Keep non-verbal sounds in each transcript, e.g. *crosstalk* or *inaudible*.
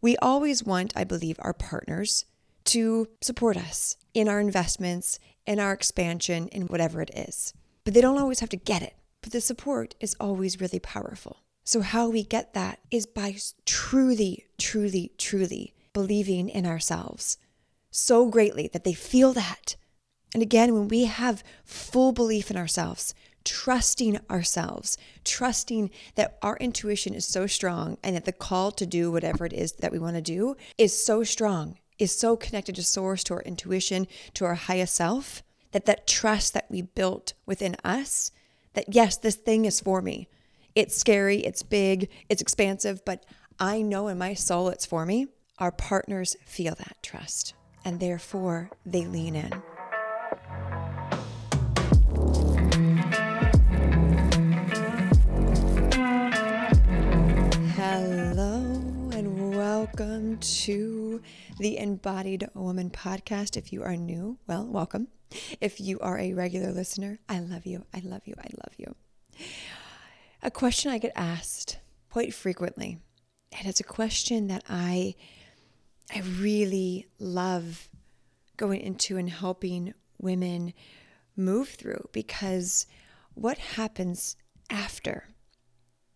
We always want, I believe, our partners to support us in our investments, in our expansion, in whatever it is. But they don't always have to get it. But the support is always really powerful. So, how we get that is by truly, truly, truly believing in ourselves so greatly that they feel that. And again, when we have full belief in ourselves, trusting ourselves, trusting that our intuition is so strong and that the call to do whatever it is that we want to do is so strong, is so connected to source, to our intuition, to our highest self, that that trust that we built within us, that yes, this thing is for me. It's scary, it's big, it's expansive, but I know in my soul it's for me. Our partners feel that trust and therefore they lean in. Welcome to the Embodied Woman podcast. If you are new, well, welcome. If you are a regular listener, I love you. I love you. I love you. A question I get asked quite frequently, and it's a question that I I really love going into and helping women move through because what happens after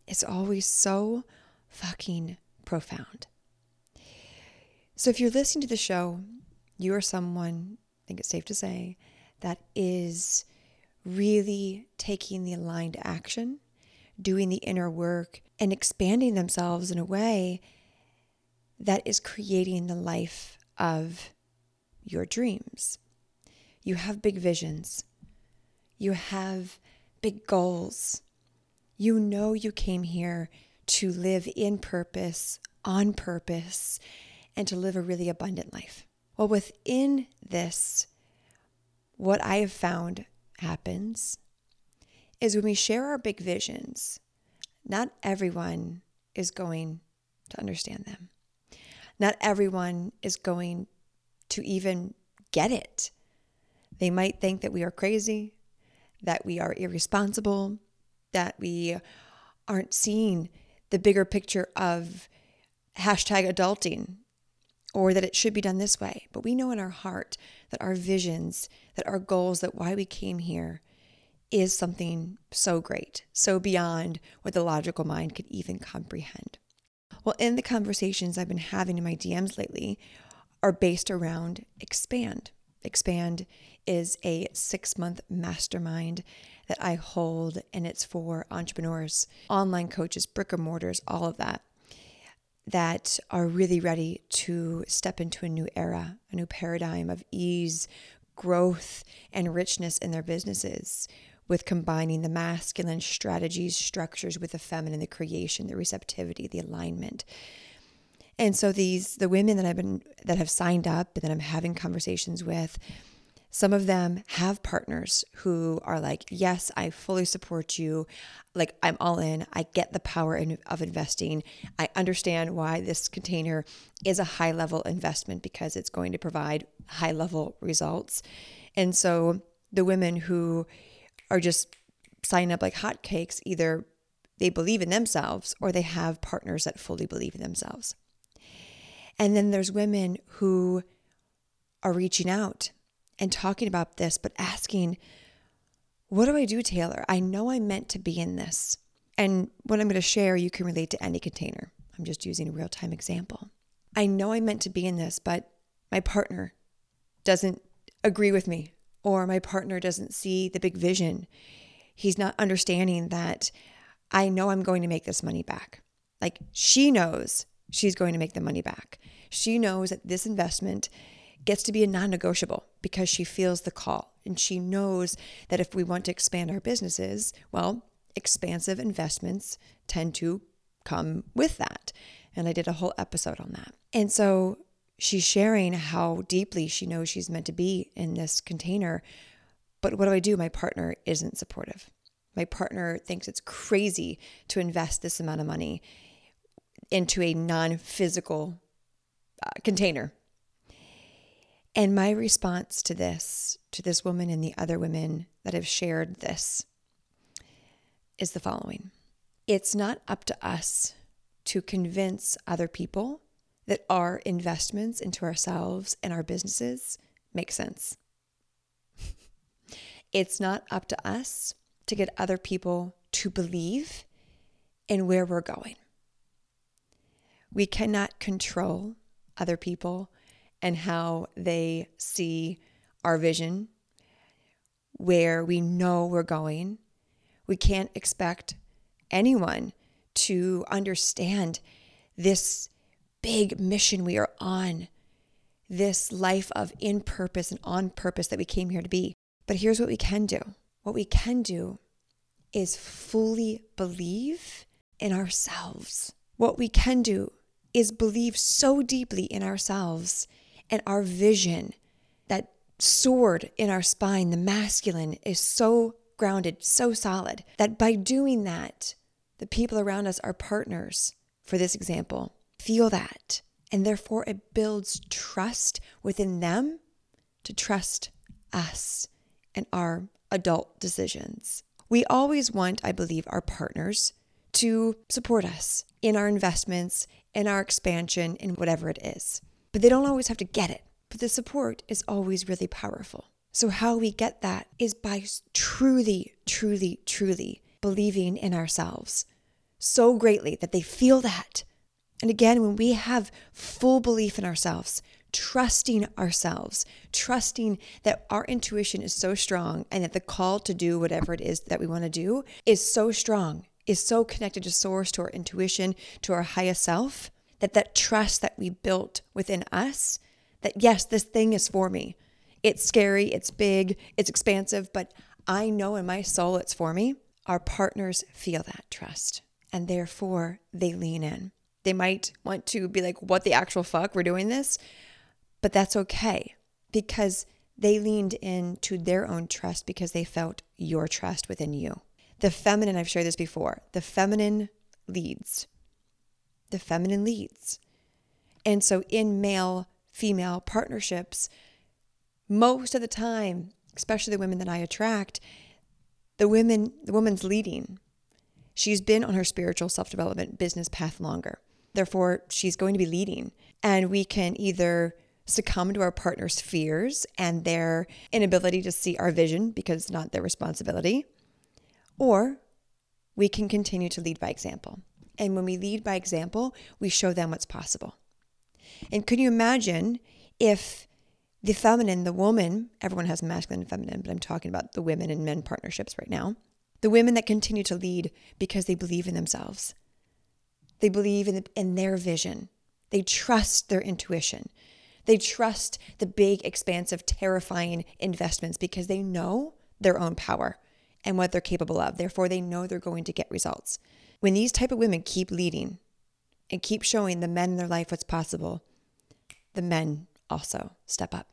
is always so fucking profound. So if you're listening to the show, you are someone, I think it's safe to say, that is really taking the aligned action, doing the inner work, and expanding themselves in a way that is creating the life of your dreams. You have big visions. You have big goals. You know you came here to live in purpose, on purpose, and to live a really abundant life. Well, within this, what I have found happens is when we share our big visions, not everyone is going to understand them. Not everyone is going to even get it. They might think that we are crazy, that we are irresponsible, that we aren't seeing the bigger picture of hashtag adulting or that it should be done this way. But we know in our heart that our visions, that our goals, that why we came here is something so great, so beyond what the logical mind could even comprehend. Well, in the conversations I've been having in my DMs lately are based around Expand. Expand is a six month mastermind that I hold, and it's for entrepreneurs, online coaches, brick and mortars, all of that, that are really ready to step into a new era, a new paradigm of ease, growth, and richness in their businesses with combining the masculine strategies, structures with the feminine, the creation, the receptivity, the alignment. And so these the women that I've been that have signed up and that I'm having conversations with, some of them have partners who are like, "Yes, I fully support you. Like I'm all in. I get the power in, of investing. I understand why this container is a high level investment because it's going to provide high level results." And so the women who are just signing up like hotcakes. Either they believe in themselves or they have partners that fully believe in themselves. And then there's women who are reaching out and talking about this, but asking, What do I do, Taylor? I know I'm meant to be in this. And what I'm going to share, you can relate to any container. I'm just using a real time example. I know I'm meant to be in this, but my partner doesn't agree with me or my partner doesn't see the big vision. He's not understanding that I know I'm going to make this money back. Like she knows she's going to make the money back. She knows that this investment gets to be a non negotiable because she feels the call. And she knows that if we want to expand our businesses, well, expansive investments tend to come with that. And I did a whole episode on that. And so she's sharing how deeply she knows she's meant to be in this container. But what do I do? My partner isn't supportive. My partner thinks it's crazy to invest this amount of money into a non physical uh, container. And my response to this, to this woman and the other women that have shared this, is the following It's not up to us to convince other people that our investments into ourselves and our businesses make sense. *laughs* it's not up to us to get other people to believe in where we're going. We cannot control other people and how they see our vision, where we know we're going. We can't expect anyone to understand this big mission we are on, this life of in purpose and on purpose that we came here to be. But here's what we can do what we can do is fully believe in ourselves. What we can do is believe so deeply in ourselves and our vision, that sword in our spine, the masculine, is so grounded, so solid that by doing that, the people around us, our partners, for this example, feel that. And therefore, it builds trust within them to trust us and our adult decisions. We always want, I believe, our partners to support us in our investments, in our expansion, in whatever it is. But they don't always have to get it. But the support is always really powerful. So, how we get that is by truly, truly, truly believing in ourselves so greatly that they feel that and again, when we have full belief in ourselves, trusting ourselves, trusting that our intuition is so strong and that the call to do whatever it is that we want to do is so strong, is so connected to source, to our intuition, to our highest self, that that trust that we built within us, that yes, this thing is for me. It's scary, it's big, it's expansive, but I know in my soul it's for me. Our partners feel that trust and therefore they lean in. They might want to be like, what the actual fuck? We're doing this. But that's okay because they leaned into their own trust because they felt your trust within you. The feminine, I've shared this before, the feminine leads. The feminine leads. And so in male female partnerships, most of the time, especially the women that I attract, the women, the woman's leading. She's been on her spiritual self development business path longer. Therefore, she's going to be leading. And we can either succumb to our partner's fears and their inability to see our vision because it's not their responsibility, or we can continue to lead by example. And when we lead by example, we show them what's possible. And can you imagine if the feminine, the woman, everyone has masculine and feminine, but I'm talking about the women and men partnerships right now, the women that continue to lead because they believe in themselves, they believe in, the, in their vision. They trust their intuition. They trust the big, expansive, terrifying investments because they know their own power and what they're capable of. Therefore, they know they're going to get results. When these type of women keep leading and keep showing the men in their life what's possible, the men also step up.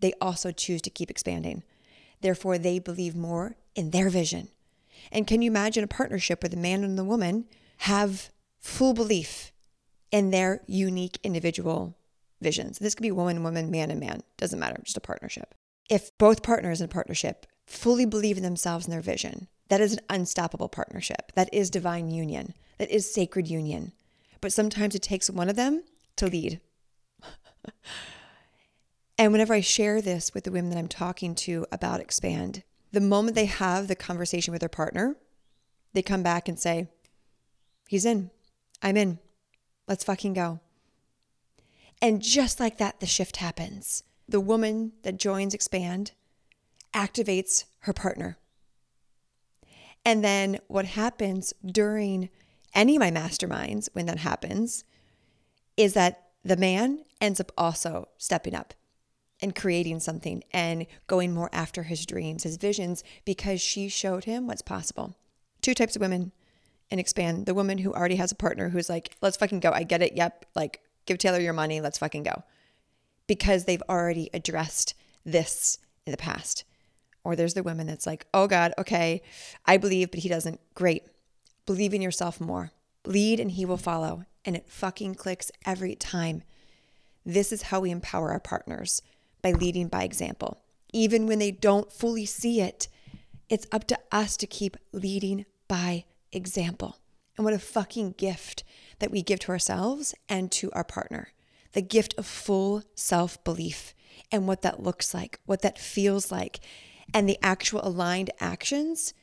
They also choose to keep expanding. Therefore, they believe more in their vision. And can you imagine a partnership where the man and the woman have full belief in their unique individual visions. This could be woman, woman, man, and man. Doesn't matter, just a partnership. If both partners in partnership fully believe in themselves and their vision, that is an unstoppable partnership. That is divine union. That is sacred union. But sometimes it takes one of them to lead. *laughs* and whenever I share this with the women that I'm talking to about expand, the moment they have the conversation with their partner, they come back and say, He's in. I'm in. Let's fucking go. And just like that, the shift happens. The woman that joins Expand activates her partner. And then what happens during any of my masterminds when that happens is that the man ends up also stepping up and creating something and going more after his dreams, his visions, because she showed him what's possible. Two types of women and expand the woman who already has a partner who's like, let's fucking go. I get it. Yep. Like, give Taylor your money. Let's fucking go. Because they've already addressed this in the past. Or there's the women that's like, oh God, okay, I believe, but he doesn't. Great. Believe in yourself more. Lead and he will follow. And it fucking clicks every time. This is how we empower our partners by leading by example. Even when they don't fully see it, it's up to us to keep leading by example. And what a fucking gift that we give to ourselves and to our partner. The gift of full self belief and what that looks like, what that feels like, and the actual aligned actions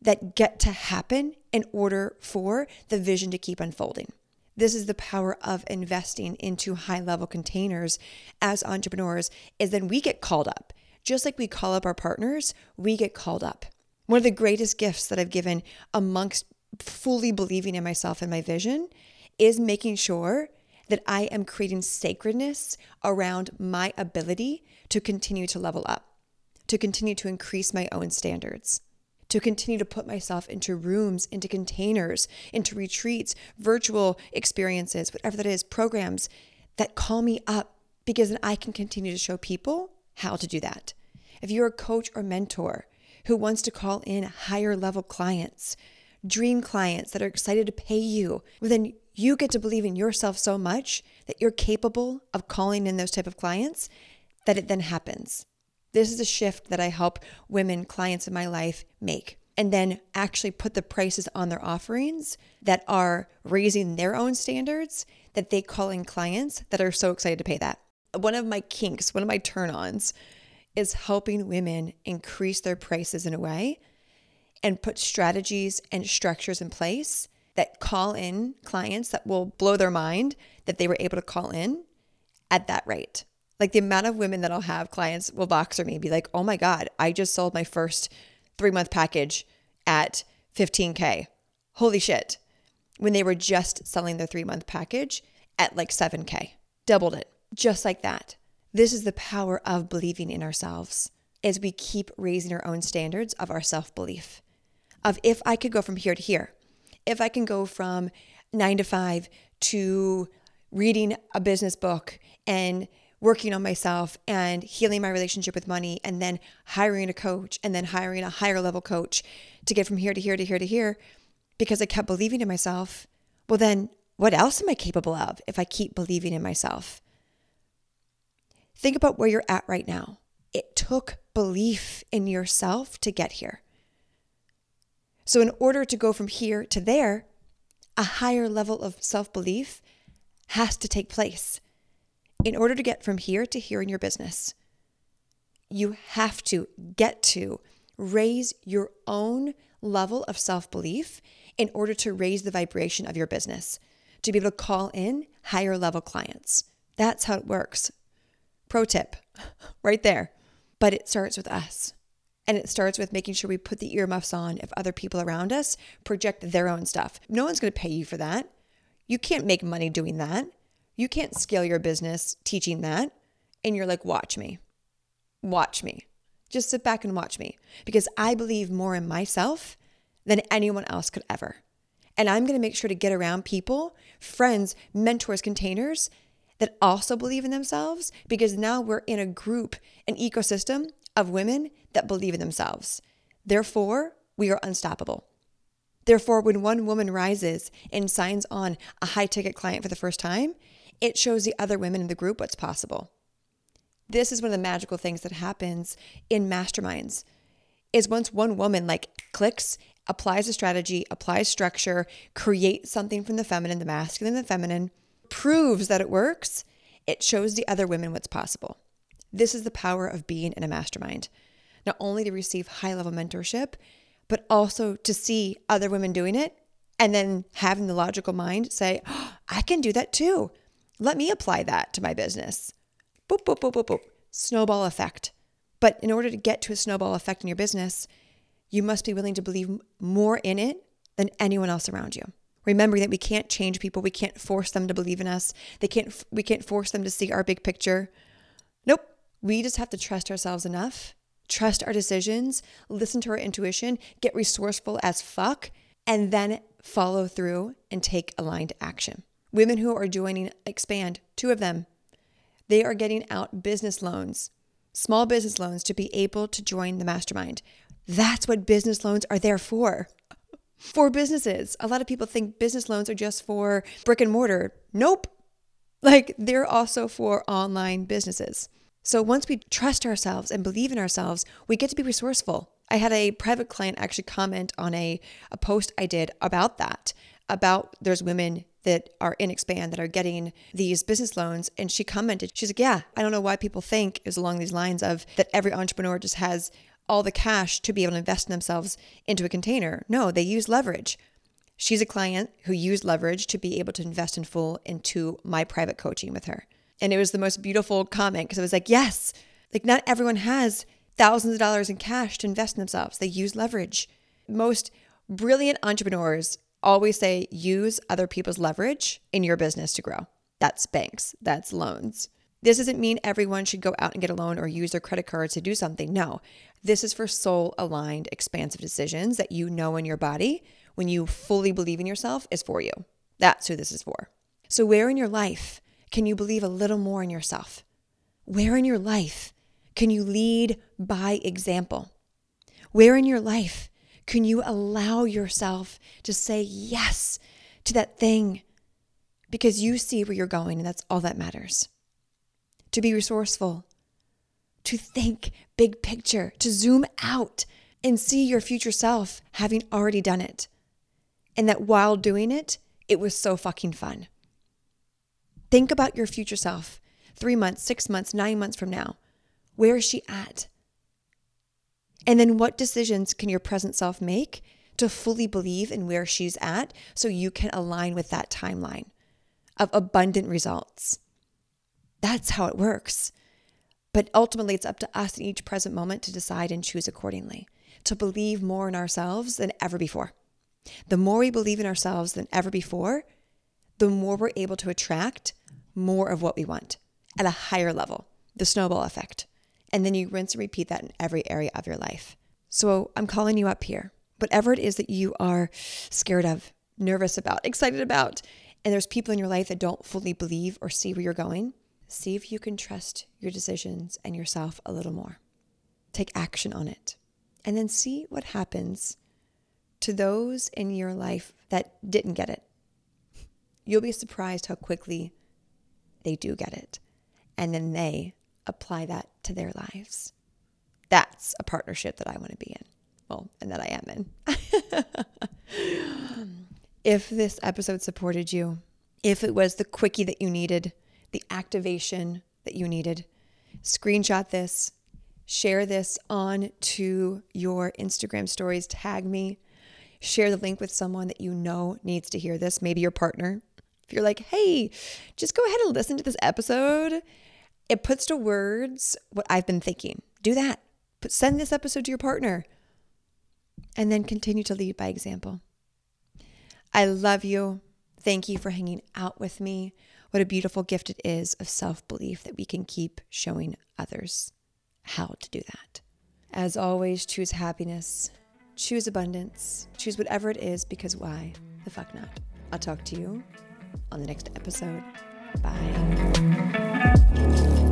that get to happen in order for the vision to keep unfolding. This is the power of investing into high level containers as entrepreneurs is then we get called up. Just like we call up our partners, we get called up. One of the greatest gifts that I've given amongst fully believing in myself and my vision is making sure that I am creating sacredness around my ability to continue to level up, to continue to increase my own standards, to continue to put myself into rooms, into containers, into retreats, virtual experiences, whatever that is, programs that call me up because then I can continue to show people how to do that. If you're a coach or mentor who wants to call in higher level clients, dream clients that are excited to pay you, well, then you get to believe in yourself so much that you're capable of calling in those type of clients that it then happens. This is a shift that I help women, clients in my life make, and then actually put the prices on their offerings that are raising their own standards that they call in clients that are so excited to pay that. One of my kinks, one of my turn ons is helping women increase their prices in a way and put strategies and structures in place that call in clients that will blow their mind that they were able to call in at that rate. Like the amount of women that I'll have clients will Voxer me be like, oh my God, I just sold my first three month package at 15K. Holy shit. When they were just selling their three month package at like 7K, doubled it, just like that. This is the power of believing in ourselves as we keep raising our own standards of our self belief. Of if I could go from here to here, if I can go from nine to five to reading a business book and working on myself and healing my relationship with money and then hiring a coach and then hiring a higher level coach to get from here to here to here to here because I kept believing in myself, well, then what else am I capable of if I keep believing in myself? Think about where you're at right now. It took belief in yourself to get here. So, in order to go from here to there, a higher level of self belief has to take place. In order to get from here to here in your business, you have to get to raise your own level of self belief in order to raise the vibration of your business, to be able to call in higher level clients. That's how it works. Pro tip *laughs* right there. But it starts with us. And it starts with making sure we put the earmuffs on if other people around us project their own stuff. No one's going to pay you for that. You can't make money doing that. You can't scale your business teaching that. And you're like, watch me. Watch me. Just sit back and watch me because I believe more in myself than anyone else could ever. And I'm going to make sure to get around people, friends, mentors, containers that also believe in themselves because now we're in a group, an ecosystem of women that believe in themselves. Therefore, we are unstoppable. Therefore, when one woman rises and signs on a high ticket client for the first time, it shows the other women in the group what's possible. This is one of the magical things that happens in masterminds. Is once one woman like clicks, applies a strategy, applies structure, creates something from the feminine, the masculine, the feminine, proves that it works, it shows the other women what's possible. This is the power of being in a mastermind not only to receive high level mentorship, but also to see other women doing it and then having the logical mind say, oh, I can do that too. Let me apply that to my business. Boop, boop, boop, boop, boop. Snowball effect. But in order to get to a snowball effect in your business, you must be willing to believe more in it than anyone else around you. Remembering that we can't change people, we can't force them to believe in us. They can't we can't force them to see our big picture. Nope. We just have to trust ourselves enough trust our decisions, listen to our intuition, get resourceful as fuck, and then follow through and take aligned action. Women who are joining Expand, two of them, they are getting out business loans, small business loans to be able to join the mastermind. That's what business loans are there for. For businesses. A lot of people think business loans are just for brick and mortar. Nope. Like they're also for online businesses. So once we trust ourselves and believe in ourselves, we get to be resourceful. I had a private client actually comment on a, a post I did about that, about there's women that are in expand that are getting these business loans. And she commented she's like yeah i don't know why people think is along these lines of that every entrepreneur just has all the cash to be able to invest in themselves into a container. No they use leverage. She's a client who used leverage to be able to invest in full into my private coaching with her. And it was the most beautiful comment because it was like yes like not everyone has thousands of dollars in cash to invest in themselves. They use leverage. Most brilliant entrepreneurs always say use other people's leverage in your business to grow. That's banks, that's loans. This doesn't mean everyone should go out and get a loan or use their credit cards to do something. No, this is for soul aligned, expansive decisions that you know in your body when you fully believe in yourself is for you. That's who this is for. So, where in your life can you believe a little more in yourself? Where in your life can you lead by example? Where in your life can you allow yourself to say yes to that thing because you see where you're going and that's all that matters? To be resourceful, to think big picture, to zoom out and see your future self having already done it. And that while doing it, it was so fucking fun. Think about your future self three months, six months, nine months from now. Where is she at? And then what decisions can your present self make to fully believe in where she's at so you can align with that timeline of abundant results? That's how it works. But ultimately, it's up to us in each present moment to decide and choose accordingly, to believe more in ourselves than ever before. The more we believe in ourselves than ever before, the more we're able to attract more of what we want at a higher level, the snowball effect. And then you rinse and repeat that in every area of your life. So I'm calling you up here. Whatever it is that you are scared of, nervous about, excited about, and there's people in your life that don't fully believe or see where you're going, see if you can trust your decisions and yourself a little more. Take action on it. And then see what happens to those in your life that didn't get it. You'll be surprised how quickly they do get it. And then they apply that to their lives. That's a partnership that I want to be in. Well, and that I am in. *laughs* if this episode supported you, if it was the quickie that you needed, the activation that you needed, screenshot this, share this on to your Instagram stories, tag me, share the link with someone that you know needs to hear this, maybe your partner. If you're like, hey, just go ahead and listen to this episode it puts to words what I've been thinking. Do that. Send this episode to your partner and then continue to lead by example. I love you. Thank you for hanging out with me. What a beautiful gift it is of self belief that we can keep showing others how to do that. As always, choose happiness, choose abundance, choose whatever it is because why the fuck not? I'll talk to you on the next episode. Thank you.